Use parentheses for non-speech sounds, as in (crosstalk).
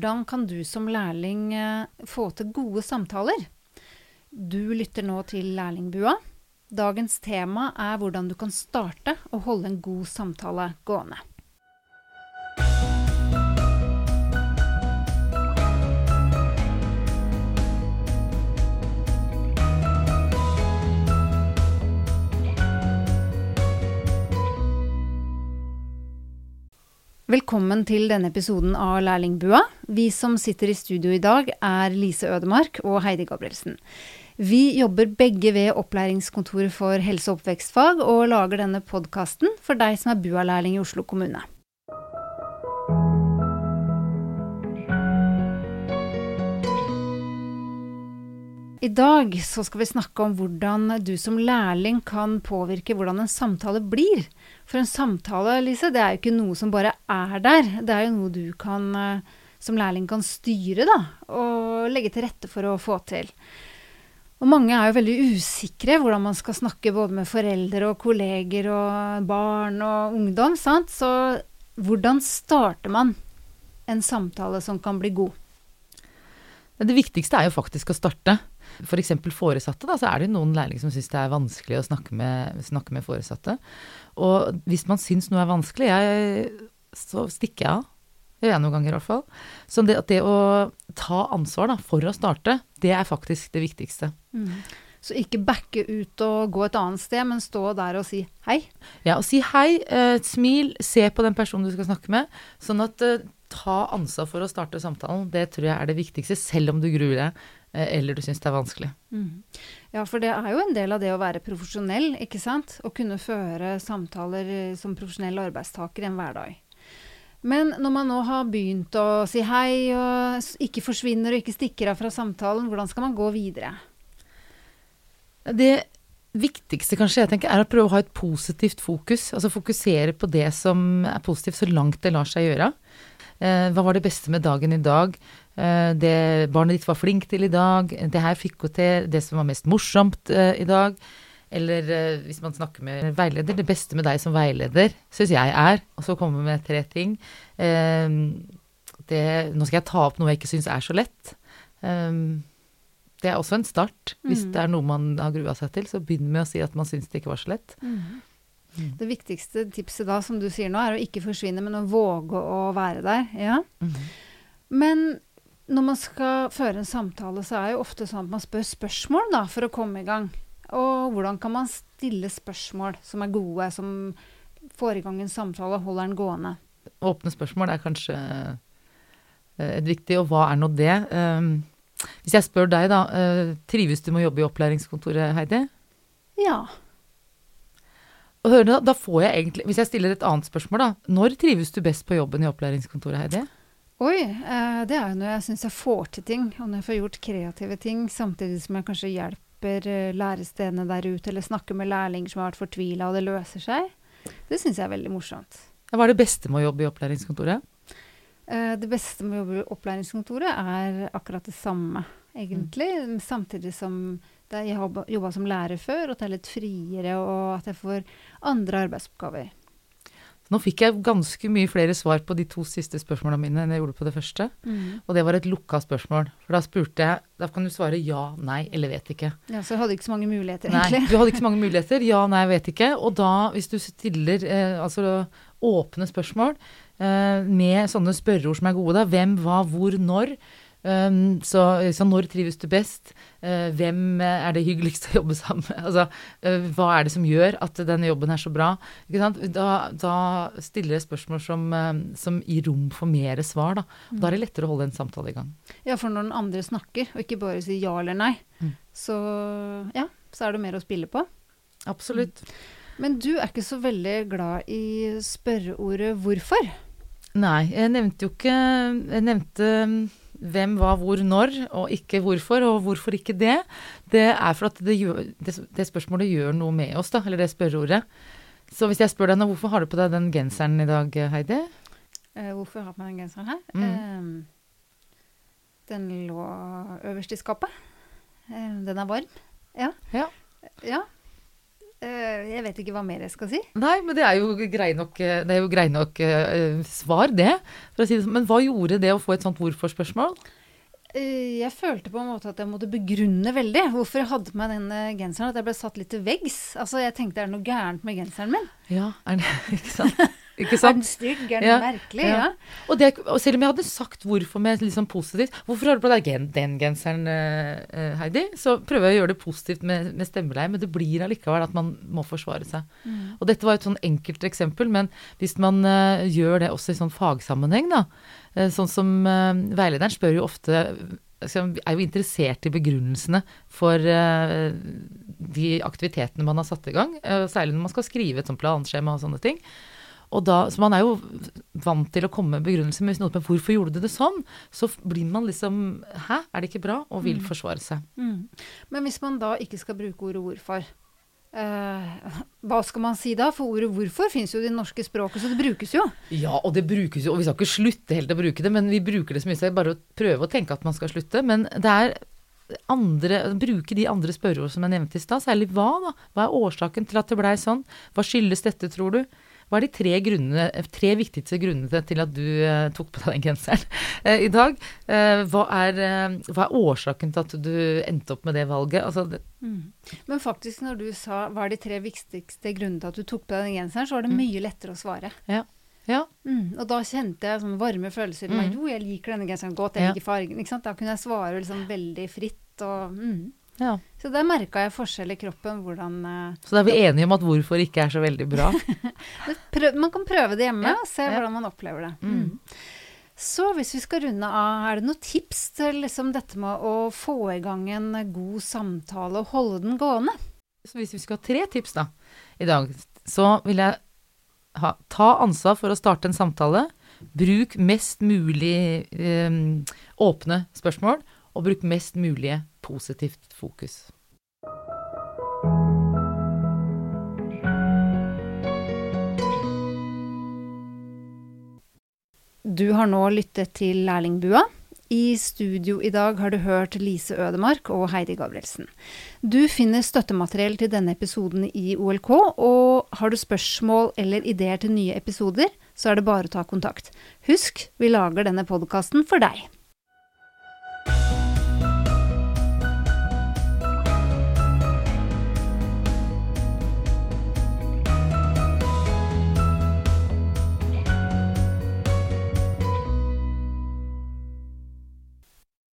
Hvordan kan du som lærling eh, få til gode samtaler? Du lytter nå til Lærlingbua. Dagens tema er hvordan du kan starte å holde en god samtale gående. Velkommen til denne episoden av Lærlingbua. Vi som sitter i studio i dag er Lise Ødemark og Heidi Gabrielsen. Vi jobber begge ved Opplæringskontoret for helse- og oppvekstfag, og lager denne podkasten for deg som er BUA-lærling i Oslo kommune. I dag så skal vi snakke om hvordan du som lærling kan påvirke hvordan en samtale blir. For en samtale, Lise, det er jo ikke noe som bare er der. Det er jo noe du kan, eh, som lærling kan styre, da. Og legge til rette for å få til. Og mange er jo veldig usikre hvordan man skal snakke både med foreldre og kolleger og barn og ungdom, sant. Så hvordan starter man en samtale som kan bli god? Det viktigste er jo faktisk å starte. F.eks. For foresatte, da, så er det noen lærlinger som syns det er vanskelig å snakke med, snakke med, foresatte. Og hvis man syns noe er vanskelig, jeg, så stikker jeg av. Det gjør jeg noen ganger i hvert fall. Så det, det å ta ansvar da, for å starte, det er faktisk det viktigste. Mm. Så ikke backe ut og gå et annet sted, men stå der og si hei? Ja, og si hei, eh, smil, se på den personen du skal snakke med. Sånn at eh, ta ansvar for å starte samtalen, det tror jeg er det viktigste, selv om du gruer deg. Eh, eller du syns det er vanskelig. Mm. Ja, for det er jo en del av det å være profesjonell, ikke sant? Å kunne føre samtaler eh, som profesjonell arbeidstaker i en hverdag. Men når man nå har begynt å si hei, og ikke forsvinner og ikke stikker av fra samtalen, hvordan skal man gå videre? Det viktigste kanskje jeg tenker er å prøve å ha et positivt fokus. Altså fokusere på det som er positivt så langt det lar seg gjøre. Eh, hva var det beste med dagen i dag? Eh, det barnet ditt var flink til i dag. Det her fikk hun til. Det som var mest morsomt eh, i dag. Eller eh, hvis man snakker med veileder, det beste med deg som veileder, syns jeg er Og så komme med tre ting. Det, nå skal jeg ta opp noe jeg ikke syns er så lett. Det er også en start. Hvis mm. det er noe man har grua seg til, så begynn med å si at man syns det ikke var så lett. Mm. Mm. Det viktigste tipset da, som du sier nå, er å ikke forsvinne, men å våge å være der. Ja. Mm. Men når man skal føre en samtale, så er det jo ofte sånn at man spør spørsmål da, for å komme i gang. Og hvordan kan man stille spørsmål som er gode, som får i gang en samtale holder den gående? Åpne spørsmål er kanskje eh, et viktig, og hva er nå det? Um, hvis jeg spør deg, da. Uh, trives du med å jobbe i opplæringskontoret, Heidi? Ja. Og hør, da, da får jeg egentlig, Hvis jeg stiller et annet spørsmål, da. Når trives du best på jobben i opplæringskontoret, Heidi? Oi, eh, det er jo når jeg syns jeg får til ting, og når jeg får gjort kreative ting, samtidig som jeg kanskje hjelper eh, lærestedene der ute, eller snakker med lærlinger som har vært fortvila, og det løser seg. Det syns jeg er veldig morsomt. Hva er det beste med å jobbe i opplæringskontoret? Eh, det beste med å jobbe i opplæringskontoret er akkurat det samme, egentlig. Mm. Samtidig som jeg har jobba som lærer før, og at det er litt friere, og at jeg får andre arbeidsoppgaver. Nå fikk jeg ganske mye flere svar på de to siste spørsmålene mine enn jeg gjorde på det første. Mm. Og det var et lukka spørsmål. For da spurte jeg Da kan du svare ja, nei eller vet ikke. Ja, Så du hadde ikke så mange muligheter, egentlig. nei, du hadde ikke så mange muligheter. Ja, nei, vet ikke. Og da, hvis du stiller eh, altså åpne spørsmål eh, med sånne spørreord som er gode, da hvem, hva, hvor, når, Um, så, så, når trives du best? Uh, hvem er det hyggeligst å jobbe sammen med? (laughs) Altså, uh, hva er det som gjør at denne jobben er så bra? Da, da, stiller jeg spørsmål som, uh, som gir rom for mer svar. Da. Mm. da er det lettere å holde en samtale i gang. Ja, for når den andre snakker, og ikke bare sier ja eller nei, mm. så, ja, så er det mer å spille på. Absolutt. Mm. Men du er ikke så veldig glad i spørreordet 'hvorfor'? Nei, jeg nevnte jo ikke Jeg nevnte hvem, hva, hvor, når, og ikke hvorfor. Og hvorfor ikke det? Det er for at det, gjør, det, det spørsmålet gjør noe med oss, da, eller det spørreordet. Så hvis jeg spør deg nå, hvorfor har du på deg den genseren i dag, Heidi? Eh, hvorfor jeg har på meg den genseren her? Mm. Eh, den lå øverst i skapet. Eh, den er varm. Ja. ja. ja. Eh, jeg vet ikke hva mer jeg skal si. Nei, men det er jo grei nok, eh, det er jo grei nok uh, svar, det. For å si det. Men hva gjorde det å få et sånt hvorfor-spørsmål? Jeg følte på en måte at jeg måtte begrunne veldig hvorfor jeg hadde på meg den genseren. At jeg ble satt litt til veggs. Altså, jeg tenkte er det noe gærent med genseren min? Ja, er det (laughs) ikke sant? Ikke Er sant? den stygg? Er den Ja, merkelig? ja. Ja. Og, det, og selv om jeg hadde sagt hvorfor med sånn positivt Hvorfor har du på deg gen, den genseren, eh, Heidi? Så prøver jeg å gjøre det positivt med, med stemmeleie, men det blir allikevel at man må forsvare seg. Mm. Og dette var et sånn enkelt eksempel, men hvis man uh, gjør det også i sånn fagsammenheng, da. uh, sånn som veilederen spør jo ofte altså, er jo interessert i begrunnelsene for de aktivitetene man har satt i gang. særlig når man skal skrive et sånt planskjema og sånne ting. Og da, så man er jo vant til å komme med begrunnelser, men hvis noen spør hvorfor gjorde du det sånn, så blir man liksom Hæ, er det ikke bra? Og vil forsvare seg. Mm. Men hvis man da ikke skal bruke ordet hvorfor, eh, hva skal man si da? For ordet hvorfor finnes jo i det norske språket, så det brukes jo. Ja, og det brukes jo, og vi skal ikke slutte helt å bruke det, men vi bruker det så mye, så er bare å prøve å tenke at man skal slutte. Men det er andre, bruke de andre spørreord som jeg nevnte i stad, særlig hva da? Hva er årsaken til at det blei sånn? Hva skyldes dette, tror du? Hva er de tre, grunnene, tre viktigste grunnene til at du eh, tok på deg den genseren (laughs) eh, i dag? Eh, hva, er, hva er årsaken til at du endte opp med det valget? Altså, det, Men faktisk, når du sa hva er de tre viktigste grunnene til at du tok på deg den genseren, så var det mye lettere å svare. ja. ja. Mm. Og da kjente jeg sånne varme følelser. Mm. Jo, jeg liker denne genseren godt, jeg liker fargen. Ikke sant? Da kunne jeg svare liksom veldig fritt og mm. Ja. Så der merka jeg forskjell i kroppen, hvordan eh, Så da er vi enige om at hvorfor ikke er så veldig bra. (laughs) Man kan prøve det hjemme Ja, og se ja. hvordan man opplever det. Mm. Mm. Så hvis vi skal runde av, er det noen tips til liksom dette med å få i gang en god samtale og holde den gående? Så hvis vi skal ha tre tips da, i dag, så vil jeg ha, ta ansvar for å starte en samtale. Bruk mest mulig eh, åpne spørsmål, og bruk mest mulig positivt fokus. Du har nå lyttet til Lærlingbua. I studio i dag har du hørt Lise Ødemark og Heidi Gabrielsen. Du finner støttemateriell til denne episoden i OLK, og har du spørsmål eller ideer til nye episoder, så er det bare å ta kontakt. Husk, vi lager denne podkasten for deg.